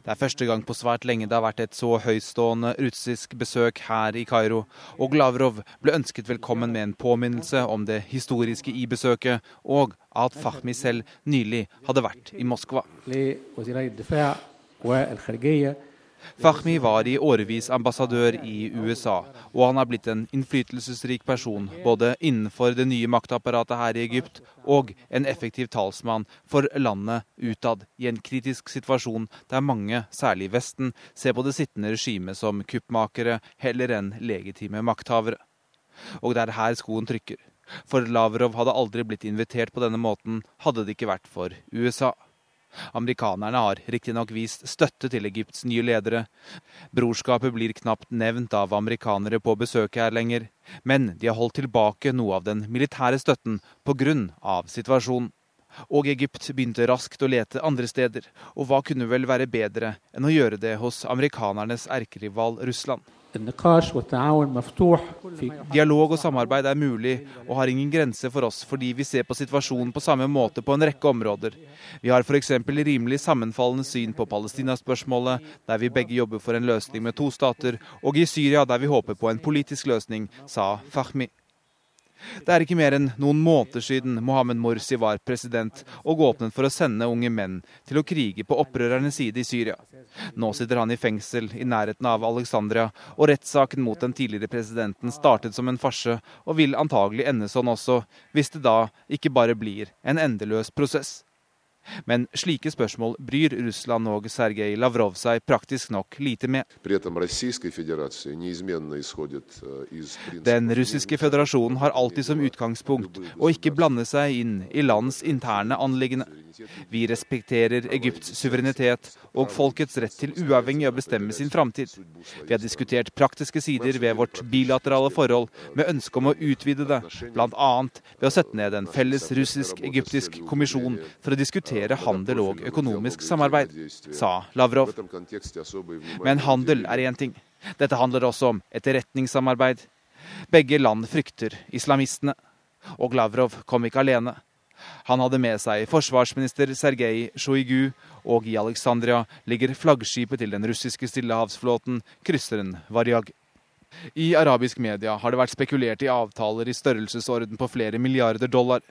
Det er første gang på svært lenge det har vært et så høytstående russisk besøk her i Kairo, og Lavrov ble ønsket velkommen med en påminnelse om det historiske i besøket, og at Fahmi selv nylig hadde vært i Moskva. Fahmi var i årevis ambassadør i USA, og han har blitt en innflytelsesrik person både innenfor det nye maktapparatet her i Egypt og en effektiv talsmann for landet utad i en kritisk situasjon der mange, særlig i Vesten, ser på det sittende regimet som kuppmakere heller enn legitime makthavere. Og det er her skoen trykker. For Lavrov hadde aldri blitt invitert på denne måten hadde det ikke vært for USA. Amerikanerne har riktignok vist støtte til Egypts nye ledere. Brorskapet blir knapt nevnt av amerikanere på besøk her lenger, men de har holdt tilbake noe av den militære støtten pga. situasjonen. Og Egypt begynte raskt å lete andre steder, og hva kunne vel være bedre enn å gjøre det hos amerikanernes erkerival Russland? Dialog og samarbeid er mulig og har ingen grense for oss fordi vi ser på situasjonen på samme måte på en rekke områder. Vi har f.eks. rimelig sammenfallende syn på Palestina-spørsmålet, der vi begge jobber for en løsning med to stater, og i Syria der vi håper på en politisk løsning, sa Fahmi. Det er ikke mer enn noen måneder siden Mohammed Morsi var president og åpnet for å sende unge menn til å krige på opprørernes side i Syria. Nå sitter han i fengsel i nærheten av Alexandria, og rettssaken mot den tidligere presidenten startet som en farse og vil antagelig ende sånn også, hvis det da ikke bare blir en endeløs prosess. Men slike spørsmål bryr Russland og Sergej Lavrov seg praktisk nok lite med. Den russiske føderasjonen har alltid som utgangspunkt å ikke blande seg inn i lands interne anliggende. Vi respekterer Egypts suverenitet og folkets rett til uavhengig å bestemme sin framtid. Vi har diskutert praktiske sider ved vårt bilaterale forhold med ønske om å utvide det, bl.a. ved å sette ned en felles russisk-egyptisk kommisjon for å diskutere diskutere handel og økonomisk samarbeid, sa Lavrov. Men handel er én ting. Dette handler også om etterretningssamarbeid. Begge land frykter islamistene. Og Lavrov kom ikke alene. Han hadde med seg forsvarsminister Sergej Sjojgu, og i Alexandria ligger flaggskipet til den russiske stillehavsflåten, krysseren Varjag. I arabisk media har det vært spekulert i avtaler i størrelsesorden på flere milliarder dollar.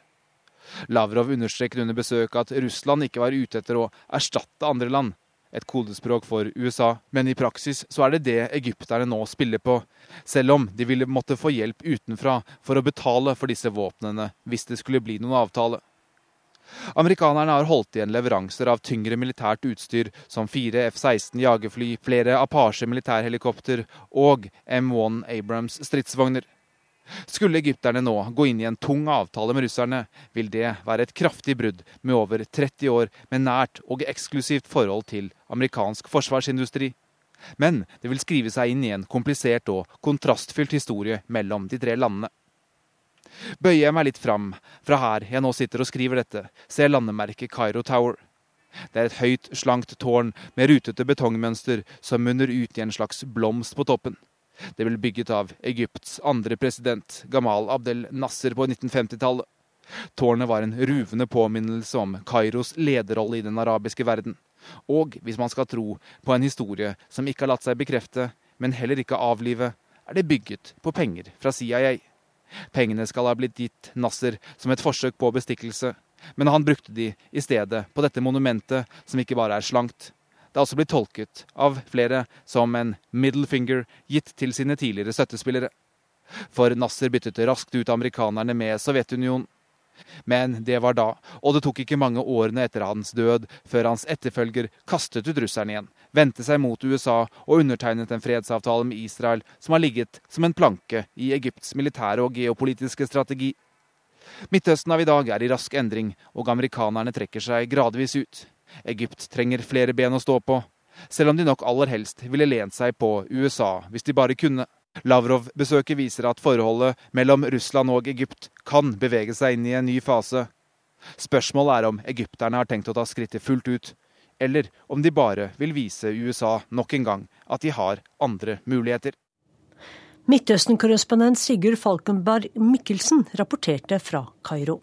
Lavrov understreket under besøket at Russland ikke var ute etter å erstatte andre land, et kodespråk for USA, men i praksis så er det det egypterne nå spiller på, selv om de ville måtte få hjelp utenfra for å betale for disse våpnene hvis det skulle bli noen avtale. Amerikanerne har holdt igjen leveranser av tyngre militært utstyr som fire F-16 jagerfly, flere Apache militærhelikopter og M1 Abrams stridsvogner. Skulle egypterne nå gå inn i en tung avtale med russerne, vil det være et kraftig brudd med over 30 år med nært og eksklusivt forhold til amerikansk forsvarsindustri. Men det vil skrive seg inn i en komplisert og kontrastfylt historie mellom de tre landene. Bøyer jeg meg litt fram fra her jeg nå sitter og skriver dette, ser landemerket Cairo Tower. Det er et høyt, slankt tårn med rutete betongmønster som munner ut i en slags blomst på toppen. Det ble bygget av Egypts andre president, Gamal Abdel Nasser, på 1950-tallet. Tårnet var en ruvende påminnelse om Kairos lederrolle i den arabiske verden. Og hvis man skal tro på en historie som ikke har latt seg bekrefte, men heller ikke avlive, er det bygget på penger fra CIA. Pengene skal ha blitt gitt Nasser som et forsøk på bestikkelse, men han brukte de i stedet på dette monumentet, som ikke bare er slankt, det er også blitt tolket av flere som en middle finger gitt til sine tidligere støttespillere. For Nasser byttet raskt ut amerikanerne med Sovjetunionen. Men det var da, og det tok ikke mange årene etter hans død før hans etterfølger kastet ut russerne igjen, vendte seg mot USA og undertegnet en fredsavtale med Israel som har ligget som en planke i Egypts militære og geopolitiske strategi. Midtøsten av i dag er i rask endring, og amerikanerne trekker seg gradvis ut. Egypt trenger flere ben å stå på, selv om de nok aller helst ville lent seg på USA hvis de bare kunne. Lavrov-besøket viser at forholdet mellom Russland og Egypt kan bevege seg inn i en ny fase. Spørsmålet er om egypterne har tenkt å ta skrittet fullt ut, eller om de bare vil vise USA nok en gang at de har andre muligheter. Midtøsten-korrespondent Sigurd Falkenberg Mikkelsen rapporterte fra Kairo.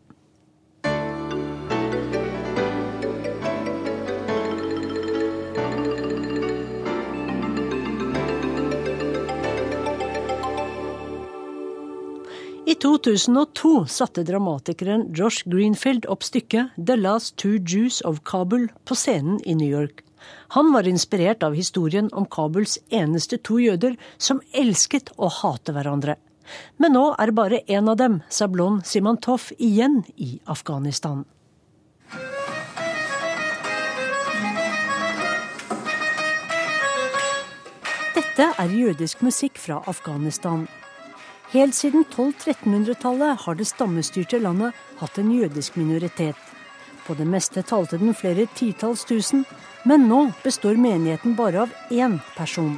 I 2002 satte dramatikeren Josh Greenfield opp stykket The Last Two Jews of Kabul på scenen i New York. Han var inspirert av historien om Kabuls eneste to jøder som elsket å hate hverandre. Men nå er bare én av dem, Sablon Simantov, igjen i Afghanistan. Dette er jødisk musikk fra Afghanistan. Helt siden 1200-1300-tallet har det stammestyrte landet hatt en jødisk minoritet. På det meste talte den flere titalls tusen, men nå består menigheten bare av én person.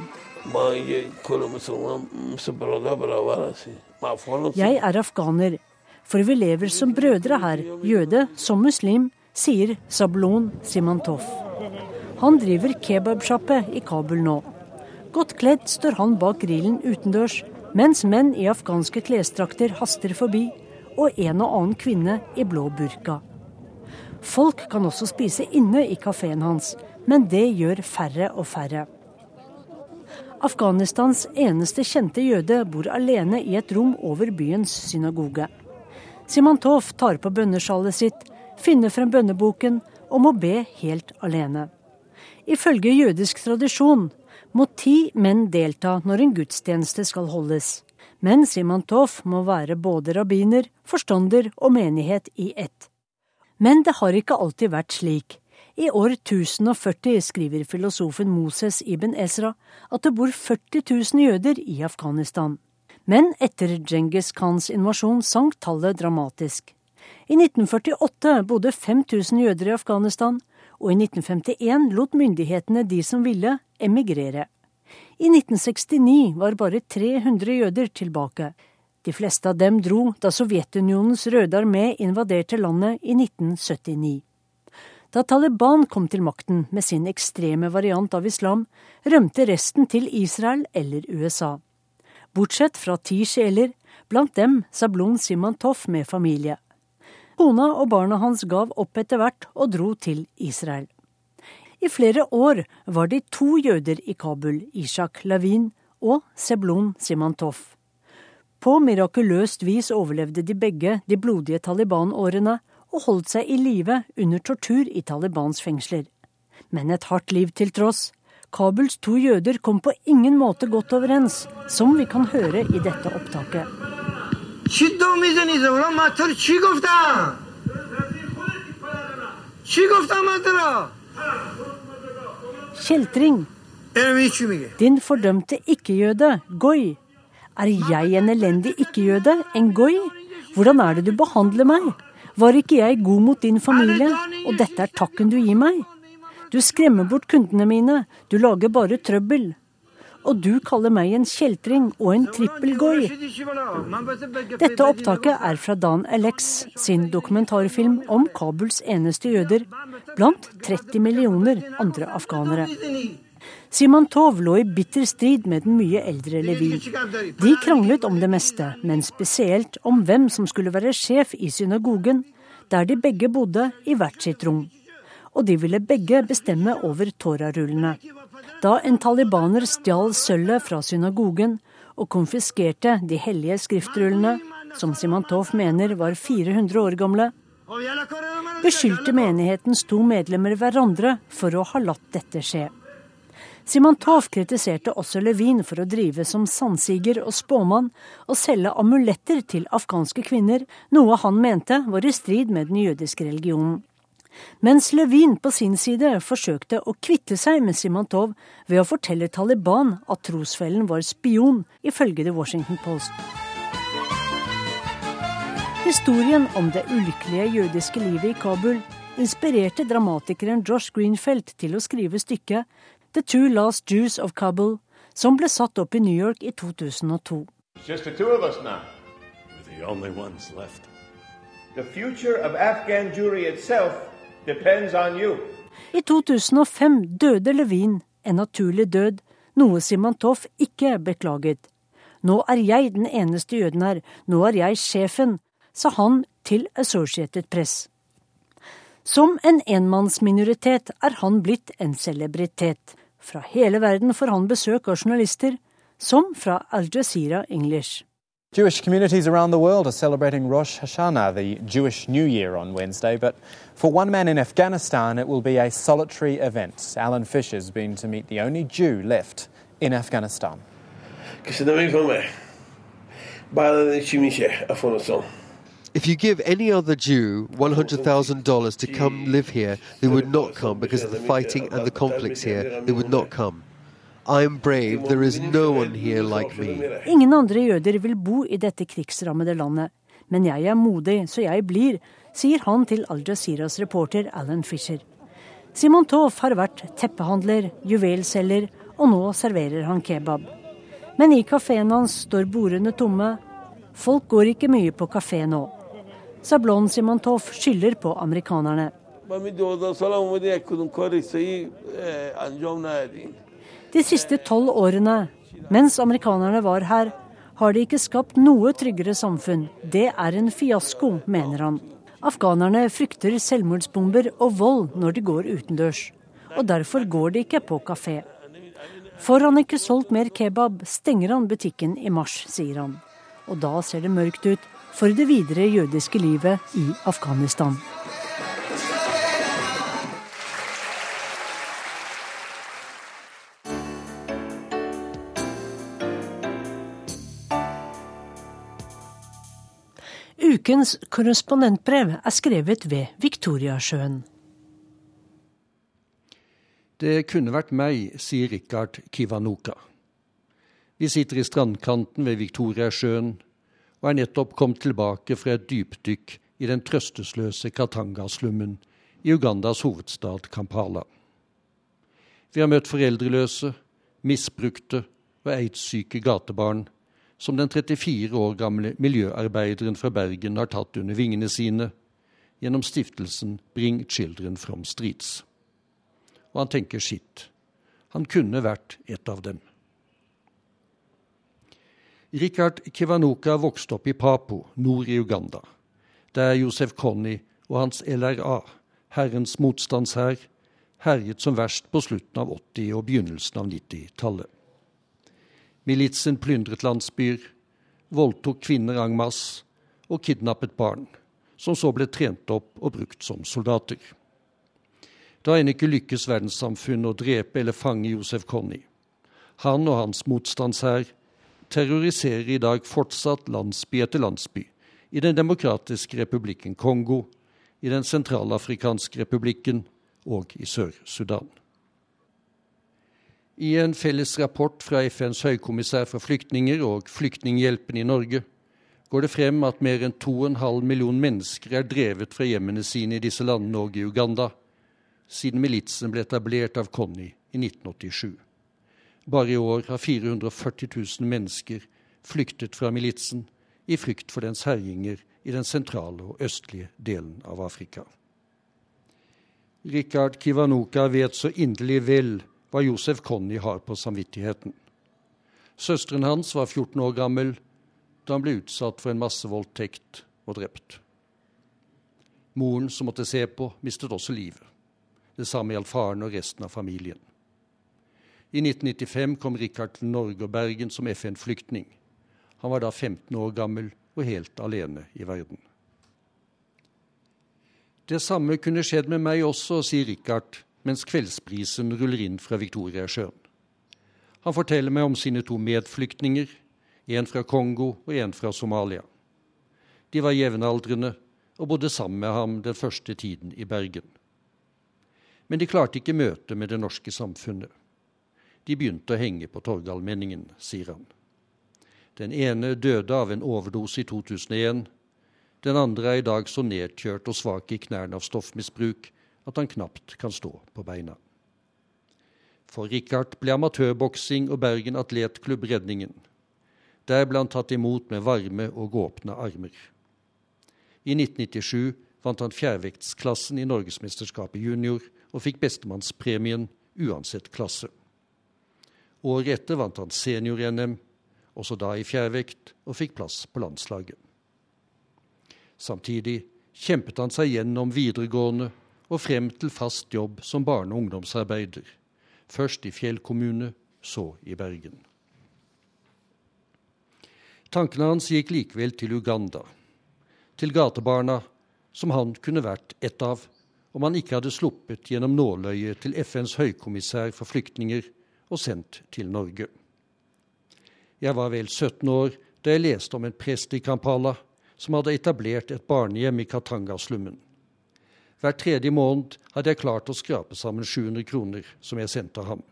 Jeg er afghaner, for vi lever som brødre her, jøde som muslim, sier Sablon Simantov. Han driver kebabsjappe i Kabul nå. Godt kledd står han bak grillen utendørs mens menn i afghanske klesdrakter haster forbi, og en og annen kvinne i blå burka. Folk kan også spise inne i kafeen hans, men det gjør færre og færre. Afghanistans eneste kjente jøde bor alene i et rom over byens synagoge. Simantov tar på bønnesjalet sitt, finner frem bønneboken og må be helt alene. Ifølge jødisk tradisjon må ti menn delta når en gudstjeneste skal holdes. Men Simantov må være både rabbiner, forstander og menighet i ett. Men det har ikke alltid vært slik. I år 1040 skriver filosofen Moses Ibn Ezra at det bor 40 000 jøder i Afghanistan. Men etter Djengis Khans invasjon sank tallet dramatisk. I 1948 bodde 5000 jøder i Afghanistan, og i 1951 lot myndighetene de som ville, emigrere. I 1969 var bare 300 jøder tilbake. De fleste av dem dro da Sovjetunionens Røde armé invaderte landet i 1979. Da Taliban kom til makten med sin ekstreme variant av islam, rømte resten til Israel eller USA. Bortsett fra ti sjeler, blant dem Sablon Simantov med familie. Kona og barna hans gav opp etter hvert og dro til Israel. I flere år var de to jøder i Kabul, Ishak Lavin og Seblon Simantov. På mirakuløst vis overlevde de begge de blodige Taliban-årene og holdt seg i live under tortur i Talibans fengsler. Men et hardt liv til tross, Kabuls to jøder kom på ingen måte godt overens, som vi kan høre i dette opptaket. Kjeltring, din fordømte ikke-jøde, Goi. Er jeg en elendig ikke-jøde, en Goi? Hvordan er det du behandler meg? Var ikke jeg god mot din familie, og dette er takken du gir meg? Du skremmer bort kundene mine, du lager bare trøbbel. Og du kaller meg en kjeltring og en trippelgoi. Dette opptaket er fra Dan Alex sin dokumentarfilm om Kabuls eneste jøder, blant 30 millioner andre afghanere. Simantov lå i bitter strid med den mye eldre Levi. De kranglet om det meste, men spesielt om hvem som skulle være sjef i synagogen, der de begge bodde i hvert sitt rom. Og de ville begge bestemme over Torarullene. Da en talibaner stjal sølvet fra synagogen og konfiskerte de hellige skriftrullene, som Simantov mener var 400 år gamle, beskyldte menighetens to medlemmer hverandre for å ha latt dette skje. Simantov kritiserte også Levin for å drive som sandsiger og spåmann og selge amuletter til afghanske kvinner, noe han mente var i strid med den jødiske religionen. Mens Levin på sin side forsøkte å kvitte seg med Simantov ved å fortelle Taliban at trosfellen var spion, ifølge The Washington Post. Historien om det ulykkelige jødiske livet i Kabul inspirerte dramatikeren Josh Greenfeld til å skrive stykket The Two Last Jews of Kabul, som ble satt opp i New York i 2002. Just the two of us now. We're the only ones left. The future of Afghan Jewry itself. I 2005 døde Levin en naturlig død, noe Simantov ikke beklaget. Nå er jeg den eneste jøden her, nå er jeg sjefen, sa han til Associated Press. Som en enmannsminoritet er han blitt en celebritet. Fra hele verden får han besøk av journalister, som fra Al Jazeera English. Jewish communities around the world are celebrating Rosh Hashanah, the Jewish New Year, on Wednesday. But for one man in Afghanistan, it will be a solitary event. Alan Fisher's been to meet the only Jew left in Afghanistan. If you give any other Jew $100,000 to come live here, they would not come because of the fighting and the conflicts here. They would not come. I brave. There is no one here like me. Ingen andre jøder vil bo i dette krigsrammede landet. Men jeg er modig, så jeg blir, sier han til Al Jazeeras reporter Alan Fisher. Simon Toff har vært teppehandler, juvelselger, og nå serverer han kebab. Men i kafeen hans står bordene tomme. Folk går ikke mye på kafé nå. Sablon Simantov skylder på amerikanerne. De siste tolv årene, mens amerikanerne var her, har de ikke skapt noe tryggere samfunn. Det er en fiasko, mener han. Afghanerne frykter selvmordsbomber og vold når de går utendørs. Og derfor går de ikke på kafé. Får han ikke solgt mer kebab, stenger han butikken i mars, sier han. Og da ser det mørkt ut for det videre jødiske livet i Afghanistan. Ukens korrespondentbrev er skrevet ved Viktoriasjøen. Det kunne vært meg, sier Rikard Kivanuka. Vi sitter i strandkanten ved Viktoriasjøen og er nettopp kommet tilbake fra et dypdykk i den trøstesløse Katanga-slummen i Ugandas hovedstad Kampala. Vi har møtt foreldreløse, misbrukte og aids-syke gatebarn som den 34 år gamle miljøarbeideren fra Bergen har tatt under vingene sine gjennom stiftelsen Bring Children from Streets. Og han tenker sitt. Han kunne vært et av dem. Rikard Kivanuka vokste opp i Papo, nord i Uganda. der Josef Conny og hans LRA, Herrens motstandshær, herjet som verst på slutten av 80- og begynnelsen av 90-tallet. Militsen plyndret landsbyer, voldtok kvinner en masse og kidnappet barn, som så ble trent opp og brukt som soldater. Det har ennå ikke lykkes verdenssamfunnet å drepe eller fange Josef Conny. Han og hans motstandshær terroriserer i dag fortsatt landsby etter landsby i Den demokratiske republikken Kongo, i Den sentralafrikanske republikken og i Sør-Sudan. I en felles rapport fra FNs høykommissær for flyktninger og Flyktninghjelpen i Norge går det frem at mer enn 2,5 millioner mennesker er drevet fra hjemmene sine i disse landene og i Uganda siden militsen ble etablert av Conny i 1987. Bare i år har 440 000 mennesker flyktet fra militsen i frykt for dens herjinger i den sentrale og østlige delen av Afrika. Rikard Kivanuka vet så inderlig vel hva Josef Conny har på samvittigheten. Søsteren hans var 14 år gammel da han ble utsatt for en massevoldtekt og drept. Moren som måtte se på, mistet også livet. Det samme gjaldt faren og resten av familien. I 1995 kom Rikard til Norge og Bergen som FN-flyktning. Han var da 15 år gammel og helt alene i verden. Det samme kunne skjedd med meg også, sier Richard mens kveldsprisen ruller inn fra Victoriasjøen. Han forteller meg om sine to medflyktninger, en fra Kongo og en fra Somalia. De var jevnaldrende og bodde sammen med ham den første tiden i Bergen. Men de klarte ikke møtet med det norske samfunnet. De begynte å henge på Torgallmenningen, sier han. Den ene døde av en overdose i 2001. Den andre er i dag så nedkjørt og svak i knærne av stoffmisbruk at han knapt kan stå på beina. For Richard ble amatørboksing og Bergen atletklubb redningen. Der ble han tatt imot med varme og åpne armer. I 1997 vant han fjærvektsklassen i Norgesmesterskapet junior og fikk bestemannspremien uansett klasse. Året etter vant han senior-NM, også da i fjærvekt, og fikk plass på landslaget. Samtidig kjempet han seg gjennom videregående og frem til fast jobb som barne- og ungdomsarbeider. Først i Fjell kommune, så i Bergen. Tankene hans gikk likevel til Uganda, til gatebarna, som han kunne vært ett av om han ikke hadde sluppet gjennom nåløyet til FNs høykommissær for flyktninger og sendt til Norge. Jeg var vel 17 år da jeg leste om en prest i Kampala som hadde etablert et barnehjem i Katanga-slummen. Hver tredje måned hadde jeg klart å skrape sammen 700 kroner som jeg sendte ham.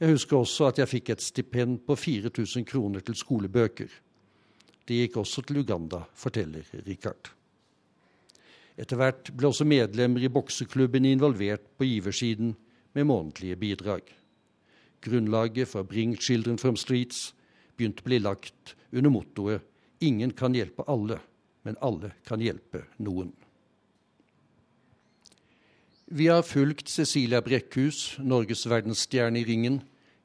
Jeg husker også at jeg fikk et stipend på 4000 kroner til skolebøker. Det gikk også til Uganda, forteller Richard. Etter hvert ble også medlemmer i bokseklubben involvert på giversiden med månedlige bidrag. Grunnlaget for Bring Children from Streets begynte å bli lagt under mottoet 'Ingen kan hjelpe alle, men alle kan hjelpe noen'. Vi har fulgt Cecilia Brekkhus, Norges verdensstjerne i ringen,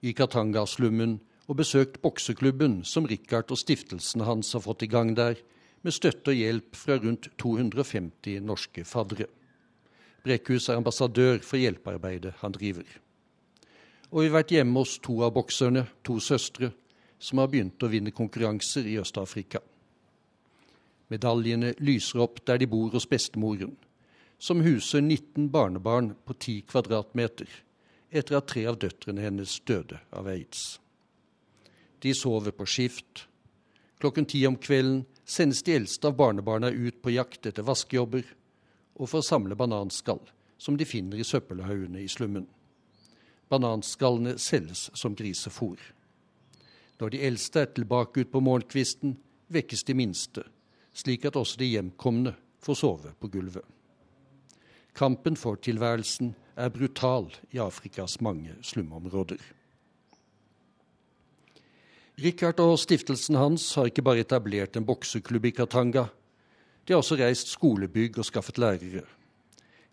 i Katanga-slummen og besøkt bokseklubben som Richard og stiftelsen hans har fått i gang der, med støtte og hjelp fra rundt 250 norske faddere. Brekkhus er ambassadør for hjelpearbeidet han driver. Og vi har vært hjemme hos to av bokserne, to søstre, som har begynt å vinne konkurranser i Øst-Afrika. Medaljene lyser opp der de bor hos bestemoren som huser 19 barnebarn på 10 kvadratmeter, etter at tre av døtrene hennes døde av aids. De sover på skift. Klokken ti om kvelden sendes de eldste av barnebarna ut på jakt etter vaskejobber og for å samle bananskall, som de finner i søppelhaugene i slummen. Bananskallene selges som grisefôr. Når de eldste er tilbake ut på morgenkvisten, vekkes de minste, slik at også de hjemkomne får sove på gulvet. Kampen for tilværelsen er brutal i Afrikas mange slumområder. Richard og stiftelsen hans har ikke bare etablert en bokseklubb i Katanga. De har også reist skolebygg og skaffet lærere.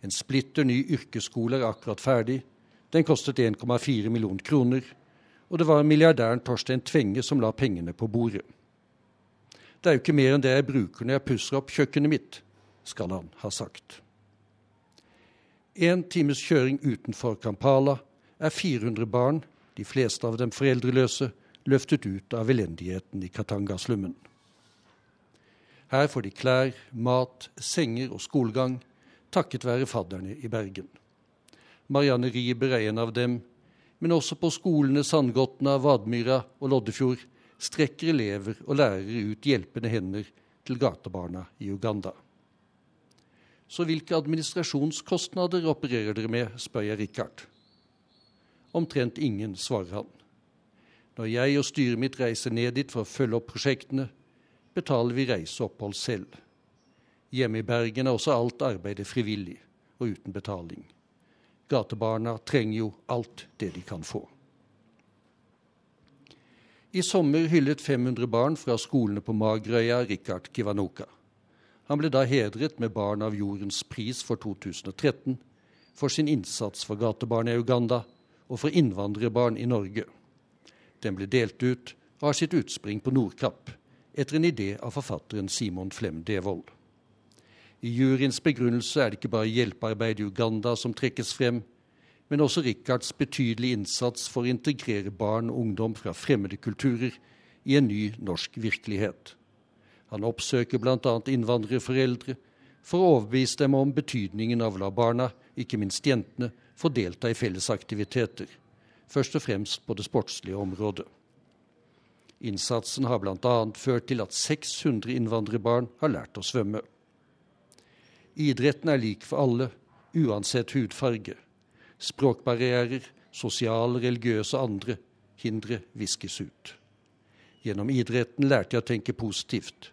En splitter ny yrkesskole er akkurat ferdig. Den kostet 1,4 millioner kroner, og det var milliardæren Torstein Tvenge som la pengene på bordet. Det er jo ikke mer enn det jeg bruker når jeg pusser opp kjøkkenet mitt, skal han ha sagt. En times kjøring utenfor Kampala er 400 barn, de fleste av dem foreldreløse, løftet ut av elendigheten i Katanga-slummen. Her får de klær, mat, senger og skolegang, takket være fadderne i Bergen. Marianne Riiber er en av dem, men også på skolene Sandgotna, Vadmyra og Loddefjord strekker elever og lærere ut hjelpende hender til gatebarna i Uganda. Så hvilke administrasjonskostnader opererer dere med, spør jeg Richard. Omtrent ingen, svarer han. Når jeg og styret mitt reiser ned dit for å følge opp prosjektene, betaler vi reiseopphold selv. Hjemme i Bergen er også alt arbeidet frivillig og uten betaling. Gatebarna trenger jo alt det de kan få. I sommer hyllet 500 barn fra skolene på Magerøya Rikard Kivanuka. Han ble da hedret med Barn av jordens pris for 2013 for sin innsats for gatebarn i Uganda og for innvandrerbarn i Norge. Den ble delt ut og har sitt utspring på Nordkapp, etter en idé av forfatteren Simon Flem Devold. I juryens begrunnelse er det ikke bare hjelpearbeid i Uganda som trekkes frem, men også Rikards betydelige innsats for å integrere barn og ungdom fra fremmede kulturer i en ny norsk virkelighet. Han oppsøker bl.a. innvandrerforeldre for å overbevise dem om betydningen av å la barna, ikke minst jentene, få delta i fellesaktiviteter, først og fremst på det sportslige området. Innsatsen har bl.a. ført til at 600 innvandrerbarn har lært å svømme. Idretten er lik for alle, uansett hudfarge. Språkbarrierer, sosiale, religiøse og andre hindre viskes ut. Gjennom idretten lærte jeg å tenke positivt.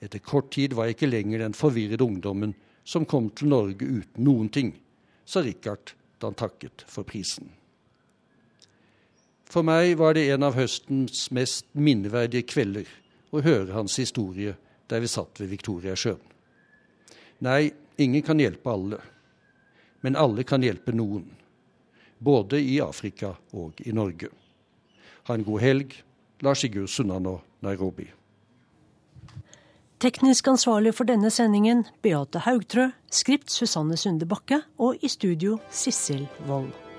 Etter kort tid var jeg ikke lenger den forvirrede ungdommen som kom til Norge uten noen ting, sa Richard da han takket for prisen. For meg var det en av høstens mest minneverdige kvelder å høre hans historie der vi satt ved Viktoriasjøen. Nei, ingen kan hjelpe alle, men alle kan hjelpe noen både i Afrika og i Norge. Ha en god helg. Lars Sigurd Sunnanå, Nairobi. Teknisk ansvarlig for denne sendingen Beate Haugtrø, skript Susanne Sunde Bakke og i studio Sissel Wold.